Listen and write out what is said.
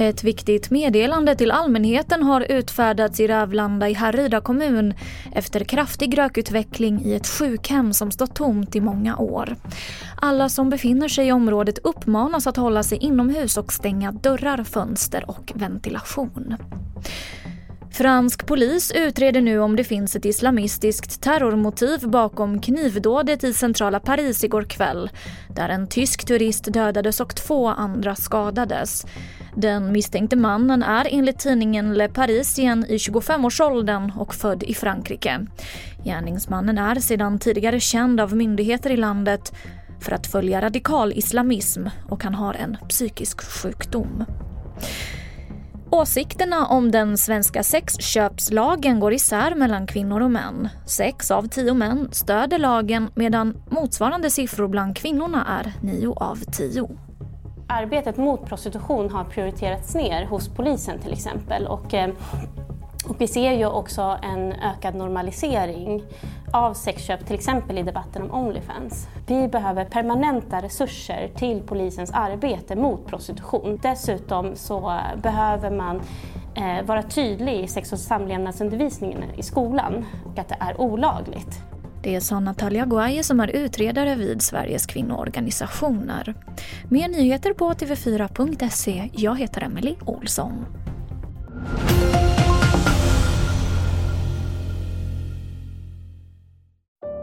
Ett viktigt meddelande till allmänheten har utfärdats i Rävlanda i Härryda kommun efter kraftig rökutveckling i ett sjukhem som stått tomt i många år. Alla som befinner sig i området uppmanas att hålla sig inomhus och stänga dörrar, fönster och ventilation. Fransk polis utreder nu om det finns ett islamistiskt terrormotiv bakom knivdådet i centrala Paris igår kväll där en tysk turist dödades och två andra skadades. Den misstänkte mannen är enligt tidningen Le Parisien i 25-årsåldern och född i Frankrike. Gärningsmannen är sedan tidigare känd av myndigheter i landet för att följa radikal islamism och han har en psykisk sjukdom. Åsikterna om den svenska sexköpslagen går isär mellan kvinnor och män. Sex av tio män stöder lagen medan motsvarande siffror bland kvinnorna är nio av tio. Arbetet mot prostitution har prioriterats ner hos polisen till exempel. Och, eh, och vi ser ju också en ökad normalisering av sexköp, till exempel i debatten om Onlyfans. Vi behöver permanenta resurser till polisens arbete mot prostitution. Dessutom så behöver man eh, vara tydlig i sex och samlevnadsundervisningen i skolan och att det är olagligt. Det sa Natalia Guaye som är utredare vid Sveriges kvinnoorganisationer. Mer nyheter på tv4.se. Jag heter Emily Olsson.